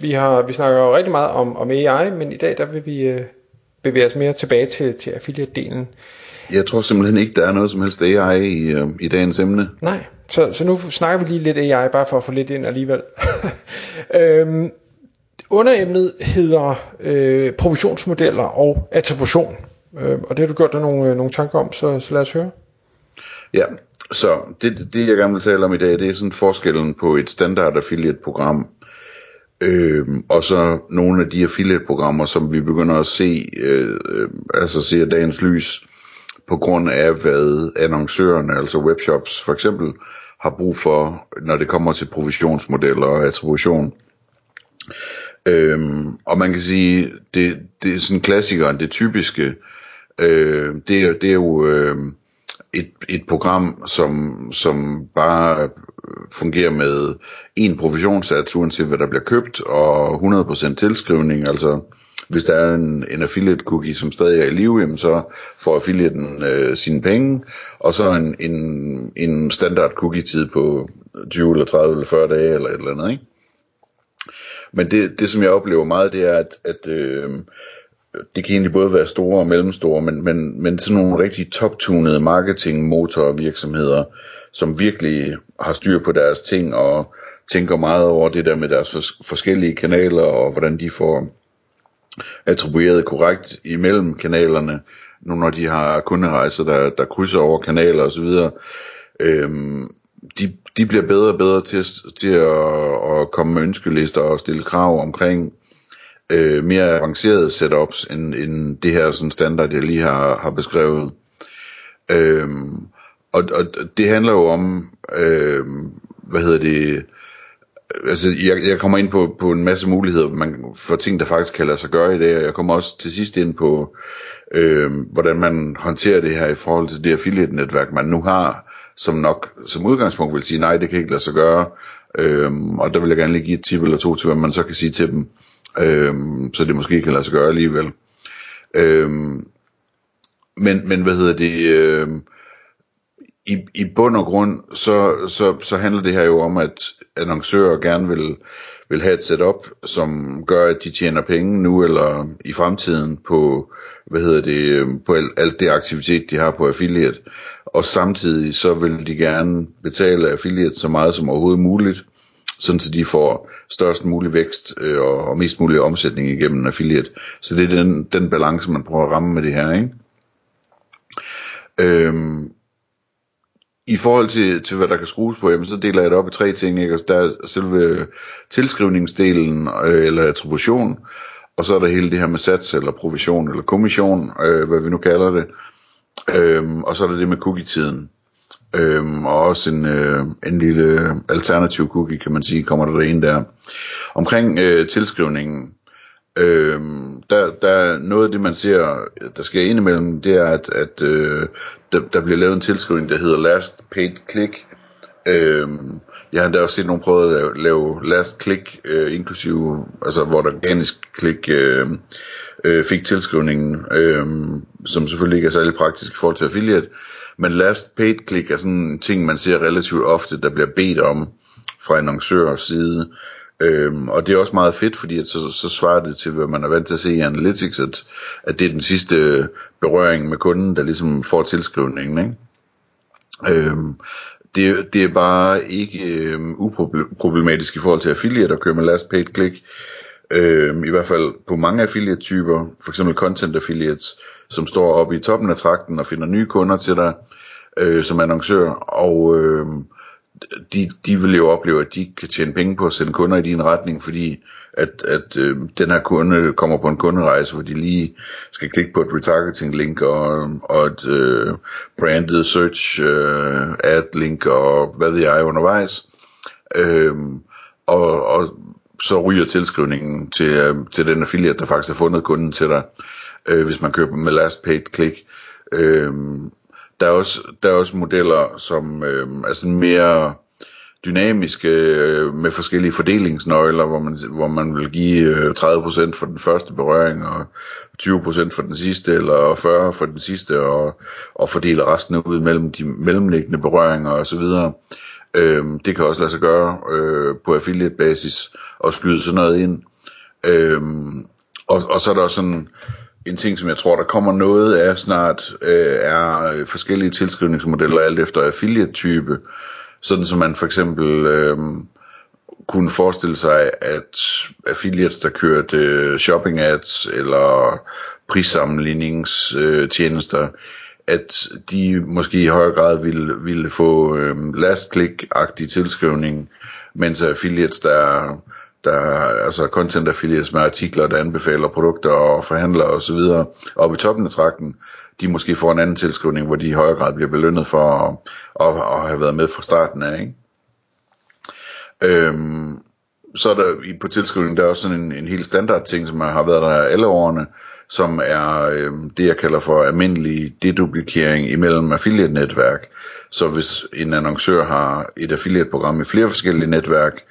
Vi har vi snakker jo rigtig meget om, om AI, men i dag der vil vi øh, bevæge os mere tilbage til, til affiliate-delen. Jeg tror simpelthen ikke, der er noget som helst AI i, øh, i dagens emne. Nej, så, så nu snakker vi lige lidt AI, bare for at få lidt ind alligevel. øhm, underemnet hedder øh, provisionsmodeller og attribution. Øh, og det har du gjort dig nogle, øh, nogle tanker om, så, så lad os høre. Ja, så det, det jeg gerne vil tale om i dag, det er sådan forskellen på et standard affiliate program øh, og så nogle af de affiliate programmer, som vi begynder at se, øh, øh, altså ser dagens lys på grund af hvad annoncørerne, altså webshops for eksempel, har brug for, når det kommer til provisionsmodeller og attribution. Øhm, og man kan sige, det, det er sådan klassikeren, det typiske, øh, det, det er jo øh, et, et program, som, som bare fungerer med en provisionssats, uanset hvad der bliver købt, og 100% tilskrivning, altså hvis der er en, en affiliate cookie, som stadig er i live, jamen så får affiliaten øh, sine penge, og så en, en, en standard cookie tid på 20 eller 30 eller 40 dage eller et eller andet, ikke? Men det, det som jeg oplever meget, det er, at, at øh, det kan egentlig både være store og mellemstore, men, men, men sådan nogle rigtig toptunede marketingmotorvirksomheder, som virkelig har styr på deres ting og tænker meget over det der med deres fors- forskellige kanaler og hvordan de får attribueret korrekt imellem kanalerne, nu når de har kunderejser, der, der krydser over kanaler osv. Øhm, de, de bliver bedre og bedre til, til at, at komme med ønskelister og stille krav omkring øh, mere avancerede setups end, end det her sådan standard, jeg lige har, har beskrevet. Øhm, og, og det handler jo om, øh, hvad hedder det, altså jeg, jeg kommer ind på, på en masse muligheder. Man, for ting, der faktisk kan lade sig gøre i det, og jeg kommer også til sidst ind på, øh, hvordan man håndterer det her i forhold til det affiliate-netværk, man nu har, som nok som udgangspunkt vil sige, nej, det kan ikke lade sig gøre, øh, og der vil jeg gerne lige give et tip eller to til, hvad man så kan sige til dem, Øhm, så det måske kan lade sig gøre alligevel. Øhm, men, men hvad hedder det, Øhm, i, i bund og grund, så, så, så handler det her jo om, at annoncører gerne vil, vil have et setup, som gør, at de tjener penge nu eller i fremtiden på, hvad hedder det, øhm, på alt, alt det aktivitet, de har på affiliate. Og samtidig så vil de gerne betale affiliate så meget som overhovedet muligt, sådan så de får størst mulig vækst øh, og, og mest mulig omsætning igennem affiliate. Så det er den, den balance, man prøver at ramme med det her, ikke? Øhm, i forhold til, til hvad der kan skrues på, jamen, så deler jeg det op i tre ting. Ikke? Altså, der er selve tilskrivningsdelen, øh, eller attribution, og så er der hele det her med sats, eller provision, eller kommission, øh, hvad vi nu kalder det. Øhm, og så er der det med cookie-tiden. Øhm, og også en, øh, en lille alternativ cookie, kan man sige, kommer der ind der. Omkring øh, tilskrivningen, øh, der, der er noget af det, man ser, der sker indimellem, det er, at, at øh, der, der bliver lavet en tilskrivning, der hedder Last Paid Click. Øh, jeg har endda også set nogen prøve at lave, lave Last Click, øh, inklusive, altså hvor der organisk klik øh, øh, fik tilskrivningen, øh, som selvfølgelig ikke er særlig praktisk i forhold til affiliate, men Last Paid Click er sådan en ting, man ser relativt ofte, der bliver bedt om fra annoncørers side, Øhm, og det er også meget fedt, fordi at så, så svarer det til, hvad man er vant til at se i Analytics, at, at det er den sidste berøring med kunden, der ligesom får tilskrivningen. Ikke? Øhm, det, det er bare ikke øhm, uproblematisk i forhold til affiliate at køre med last paid click. Øhm, I hvert fald på mange affiliate-typer, f.eks. content affiliates, som står oppe i toppen af trakten og finder nye kunder til dig øh, som annoncør. Og øh, de, de vil jo opleve, at de kan tjene penge på at sende kunder i din retning, fordi at, at øh, den her kunde kommer på en kunderejse, hvor de lige skal klikke på et retargeting link og, og et øh, branded search øh, ad link og hvad ved jeg undervejs. Øh, og, og så ryger tilskrivningen til, øh, til den affiliate, der faktisk har fundet kunden til dig, øh, hvis man køber med last paid click. Øh, der, er også, der er også modeller, som øh, er sådan mere dynamiske øh, med forskellige fordelingsnøgler, hvor man, hvor man vil give øh, 30% for den første berøring og 20% for den sidste, eller 40% for den sidste, og, og fordele resten ud mellem de mellemliggende berøringer osv. Øh, det kan også lade sig gøre øh, på affiliate basis og skyde sådan noget ind. Øh, og, og så er der også sådan en ting, som jeg tror, der kommer noget af snart, øh, er øh, forskellige tilskrivningsmodeller alt efter affiliate-type. Sådan som man for eksempel øh, kunne forestille sig, at affiliates, der kørte øh, shopping ads eller prissammenligningstjenester, øh, at de måske i højere grad ville, ville få øh, last click-agtig tilskrivning, mens affiliates, der, der altså content affiliates med artikler, der anbefaler produkter og forhandler osv. oppe i toppen af trakten, de måske får en anden tilskrivning, hvor de i højere grad bliver belønnet for at, at, at have været med fra starten af. Ikke? Øhm, så er der på tilskrivningen, der er også sådan en, en helt standard ting, som har været der alle årene, som er øh, det, jeg kalder for almindelig deduplikering imellem affiliate-netværk. Så hvis en annoncør har et affiliate-program i flere forskellige netværk,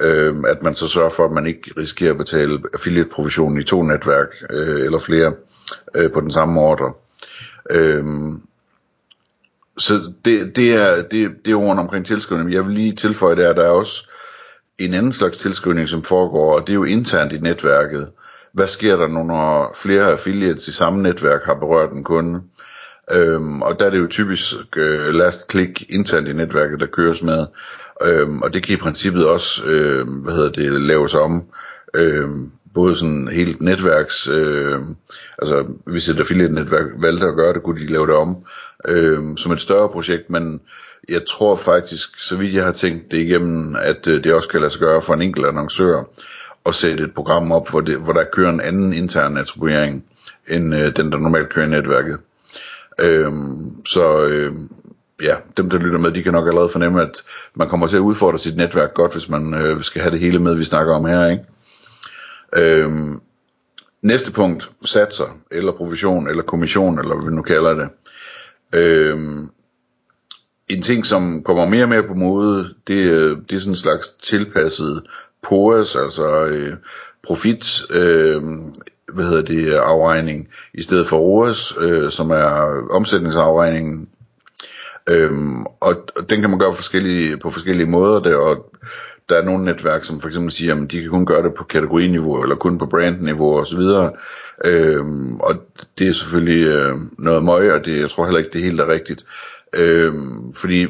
øh, at man så sørger for, at man ikke risikerer at betale affiliate-provisionen i to netværk øh, eller flere øh, på den samme ordre. Øh, så det, det, er, det, det er ordene omkring tilskrivning. Jeg vil lige tilføje der, at der er også en anden slags tilskrivning, som foregår, og det er jo internt i netværket hvad sker der nu, når flere affiliates i samme netværk har berørt en kunde? Øhm, og der er det jo typisk øh, last click internt i netværket, der køres med. Øhm, og det kan i princippet også, øh, hvad hedder det, laves om. Øhm, både sådan helt netværks, øh, altså hvis et affiliate netværk valgte at gøre det, kunne de lave det om øh, som et større projekt, men jeg tror faktisk, så vidt jeg har tænkt det igennem, at øh, det også kan lade sig gøre for en enkelt annoncør at sætte et program op, hvor, det, hvor der kører en anden intern attribuering, end øh, den, der normalt kører i netværket. Øhm, så øh, ja, dem der lytter med, de kan nok allerede fornemme, at man kommer til at udfordre sit netværk godt, hvis man øh, skal have det hele med, vi snakker om her. Ikke? Øhm, næste punkt, satser, eller provision, eller kommission, eller hvad vi nu kalder det. Øhm, en ting, som kommer mere og mere på mode, det, øh, det er sådan en slags tilpasset POAS, altså øh, profit, øh, hvad hedder det, afregning, i stedet for ROAS, øh, som er omsætningsafregningen. Øhm, og, og den kan man gøre forskellige, på forskellige måder, der, og der er nogle netværk, som for eksempel siger, at de kan kun gøre det på kategoriniveau, eller kun på brandniveau osv. Øhm, og det er selvfølgelig øh, noget møg, og det, jeg tror heller ikke, det helt er rigtigt. Øhm, fordi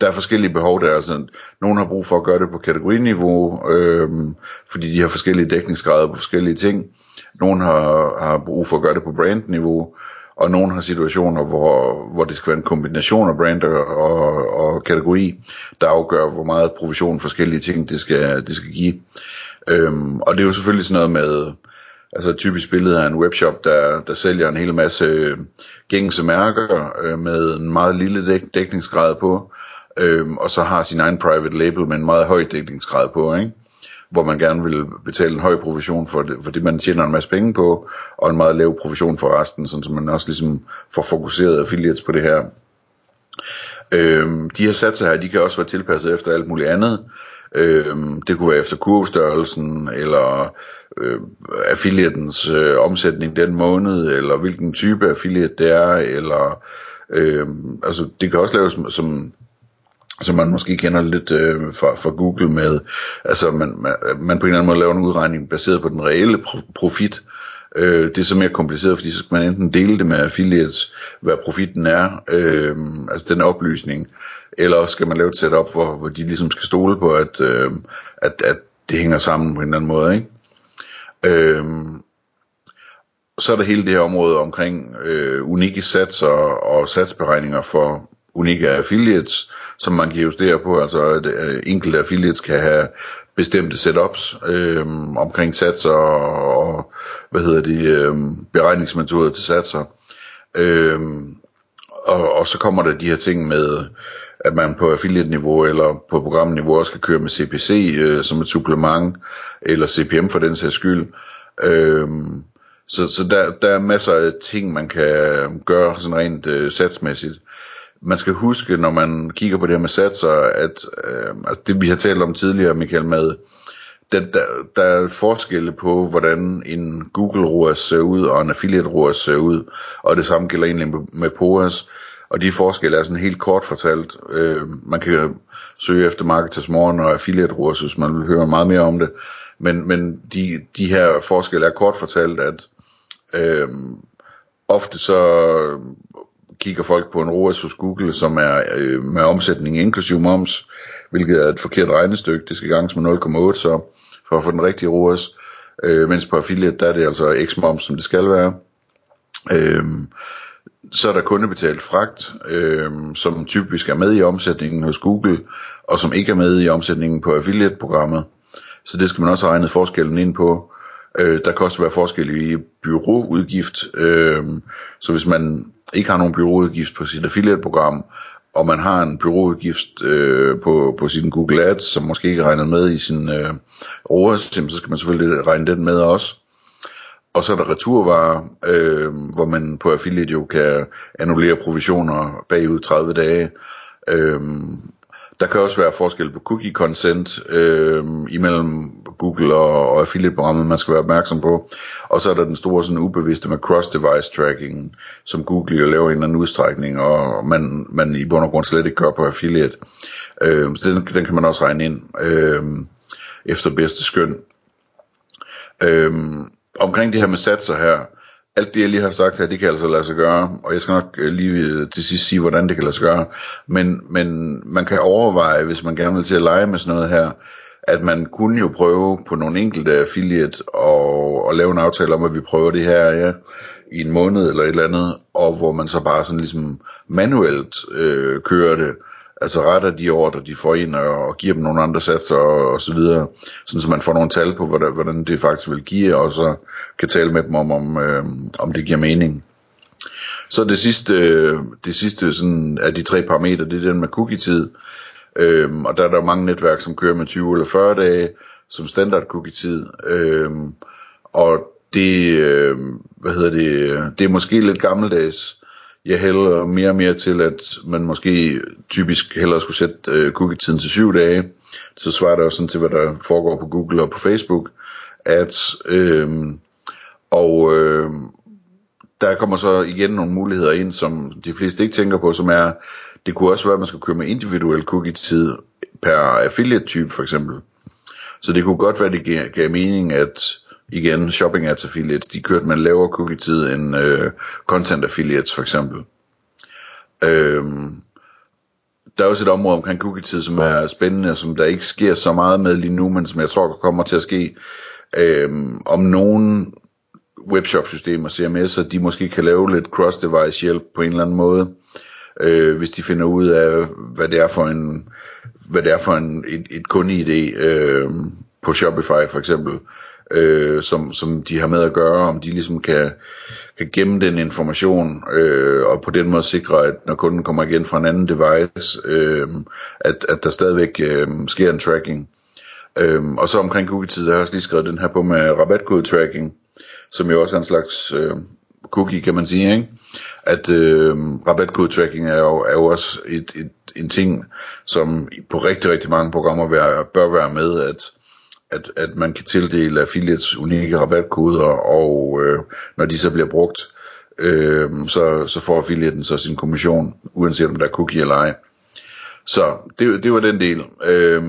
der er forskellige behov der. Altså, nogle har brug for at gøre det på kategoriniveau, øhm, fordi de har forskellige dækningsgrader på forskellige ting. Nogle har, har brug for at gøre det på brandniveau, og nogle har situationer, hvor, hvor det skal være en kombination af brand og, og, og kategori, der afgør, hvor meget provision forskellige ting det skal, det skal give. Øhm, og det er jo selvfølgelig sådan noget med, altså et typisk billede af en webshop, der, der sælger en hel masse øh, gængse mærker øh, med en meget lille dæk, dækningsgrad på, øhm, og så har sin egen private label med en meget høj dækningsgrad på, ikke? Hvor man gerne vil betale en høj provision for det, for det man tjener en masse penge på, og en meget lav provision for resten, sådan så man også ligesom får fokuseret affiliates på det her. Øhm, de her satser her, de kan også være tilpasset efter alt muligt andet. Øhm, det kunne være efter kurvstørrelsen, eller øh, affiliatens øh, omsætning den måned, eller hvilken type affiliate det er, eller øh, altså det kan også laves som som man måske kender lidt øh, fra, fra Google med, altså man, man, man på en eller anden måde laver en udregning baseret på den reelle profit. Øh, det er så mere kompliceret, fordi så skal man enten dele det med affiliates, hvad profitten er, øh, altså den oplysning, eller også skal man lave et setup, hvor, hvor de ligesom skal stole på, at, øh, at, at det hænger sammen på en eller anden måde. Ikke? Øh, så er der hele det her område omkring øh, unikke satser og satsberegninger for unikke affiliates, som man kan justere på, altså at øh, enkelte affiliates kan have bestemte setups øh, omkring satser og, og hvad hedder de, øh, beregningsmetoder til satser. Øh, og, og så kommer der de her ting med at man på affiliate-niveau eller på programniveau også kan køre med CPC øh, som et supplement, eller CPM for den sags skyld. Øh, så så der, der er masser af ting, man kan gøre sådan rent øh, satsmæssigt. Man skal huske, når man kigger på det her med satser, at øh, altså det vi har talt om tidligere, Michael, med der, der, der er forskelle på, hvordan en Google ROAS ser ud, og en affiliate ROAS ser ud, og det samme gælder egentlig med, med POAS, og de forskelle er sådan helt kort fortalt. Øh, man kan søge efter Marketers Morgen og affiliate ROAS, hvis man vil høre meget mere om det, men, men de, de her forskelle er kort fortalt, at øh, ofte så kigger folk på en ROAS hos Google, som er øh, med omsætning inklusiv moms, hvilket er et forkert regnestykke. Det skal ganges med 0,8 så, for at få den rigtige ROAS. Øh, mens på affiliate, der er det altså x-moms, som det skal være. Øh, så er der kundebetalt fragt, øh, som typisk er med i omsætningen hos Google, og som ikke er med i omsætningen på affiliate-programmet. Så det skal man også have regnet forskellen ind på. Øh, der kan også være forskel i byråudgift, øh, så hvis man ikke har nogen byråudgift på sit affiliate-program, og man har en byråudgift øh, på, på sin Google Ads, som måske ikke regnet med i sin øh, ROAS, så skal man selvfølgelig regne den med også. Og så er der returvarer, øh, hvor man på affiliate jo kan annullere provisioner bagud 30 dage. Øh, der kan også være forskel på cookie consent øh, imellem Google og, og affiliate-programmet, man skal være opmærksom på. Og så er der den store sådan ubevidste med cross-device tracking, som Google jo laver i en eller anden udstrækning, og man, man i bund og grund slet ikke gør på affiliate. Øh, så den, den kan man også regne ind øh, efter bedste skøn. Øh, omkring det her med satser her, alt det jeg lige har sagt her, det kan altså lade sig gøre, og jeg skal nok øh, lige øh, til sidst sige, hvordan det kan lade sig gøre, men, men man kan overveje, hvis man gerne vil til at lege med sådan noget her, at man kunne jo prøve på nogle enkelte affiliate og, og lave en aftale om, at vi prøver det her ja, i en måned eller et eller andet, og hvor man så bare sådan ligesom manuelt øh, kører det, altså retter de ordre, de får ind, og, og giver dem nogle andre satser og, og så videre, sådan så man får nogle tal på, hvordan, hvordan det faktisk vil give, og så kan tale med dem om, om, øh, om det giver mening. Så det sidste, det sidste sådan, af de tre parametre, det er den med cookie-tid, øhm, og der er der mange netværk, som kører med 20 eller 40 dage, som standard cookie-tid, øhm, og det, øh, hvad hedder det, det er måske lidt gammeldags, jeg hælder mere og mere til, at man måske typisk hellere skulle sætte øh, cookie-tiden til syv dage. Så svarer det også sådan til, hvad der foregår på Google og på Facebook. At, øh, og øh, der kommer så igen nogle muligheder ind, som de fleste ikke tænker på, som er, det kunne også være, at man skal køre med individuel cookie-tid per affiliate-type for eksempel. Så det kunne godt være, at det gav mening, at igen, shopping ads affiliates, de kørte med en lavere cookie-tid end øh, content affiliates for eksempel. Øhm, der er også et område omkring cookie-tid, som er spændende, som der ikke sker så meget med lige nu, men som jeg tror kommer til at ske. Øhm, om nogen webshop-systemer, CMS'er, de måske kan lave lidt cross-device hjælp på en eller anden måde, øh, hvis de finder ud af, hvad det er for en, hvad det er for en, et, et kunde-ID øh, på Shopify for eksempel øh, som, som de har med at gøre, om de ligesom kan, kan gemme den information, øh, og på den måde sikre, at når kunden kommer igen fra en anden device, øh, at, at der stadigvæk øh, sker en tracking. Øh, og så omkring cookie-tid, der har jeg også lige skrevet den her på med rabatkode-tracking, som jo også er en slags øh, cookie, kan man sige, ikke? At øh, rabatkode-tracking er jo, er jo også et, et, en ting, som på rigtig, rigtig mange programmer bør være med, at at, at man kan tildele affiliates unikke rabatkoder, og øh, når de så bliver brugt, øh, så, så får affiliaten så sin kommission, uanset om der er cookie eller ej. Så det, det var den del. Øh,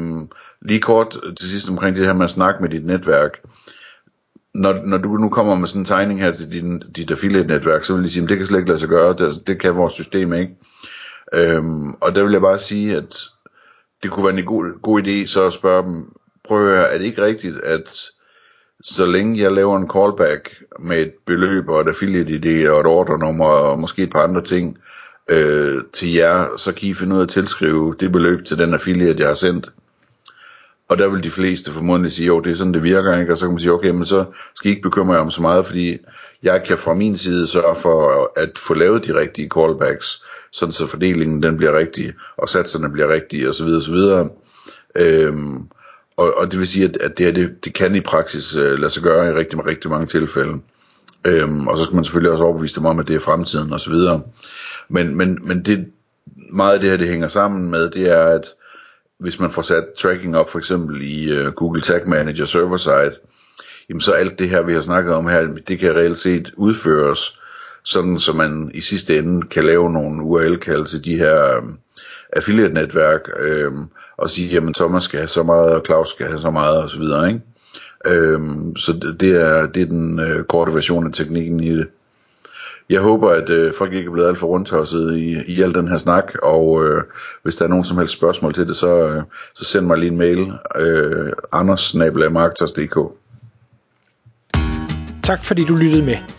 lige kort til sidst omkring det her med at snakke med dit netværk. Når, når du nu kommer med sådan en tegning her til din, dit affiliate-netværk, så vil jeg sige, at det kan slet ikke lade sig gøre, det, det kan vores system ikke. Øhm, og der vil jeg bare sige, at det kunne være en god, god idé så at spørge dem, prøver at er det ikke rigtigt, at så længe jeg laver en callback med et beløb og et affiliate ID og et ordernummer og måske et par andre ting øh, til jer, så kan I finde ud af at tilskrive det beløb til den affiliate, jeg har sendt. Og der vil de fleste formodentlig sige, jo, det er sådan, det virker, ikke? Og så kan man sige, okay, men så skal I ikke bekymre jer om så meget, fordi jeg kan fra min side sørge for at få lavet de rigtige callbacks sådan så fordelingen den bliver rigtig, og satserne bliver rigtige osv. osv. Øhm, og, og det vil sige, at, at det, her, det, det kan i praksis øh, lade sig gøre i rigtig, rigtig mange tilfælde. Øhm, og så skal man selvfølgelig også overbevise dem om, at det er fremtiden osv. Men, men, men det, meget af det her, det hænger sammen med, det er, at hvis man får sat tracking op, for eksempel i øh, Google Tag Manager server-side, jamen så alt det her, vi har snakket om her, det kan reelt set udføres, sådan så man i sidste ende kan lave nogle URL-kald til de her øh, affiliate-netværk, øh, og sige, jamen Thomas skal have så meget, og Claus skal have så meget, og så videre, ikke? Øhm, så det, er, det er den øh, korte version af teknikken i det. Jeg håber, at øh, folk ikke er blevet alt for rundtosset i, i al den her snak, og øh, hvis der er nogen som helst spørgsmål til det, så, øh, så send mig lige en mail, øh, anders Tak fordi du lyttede med.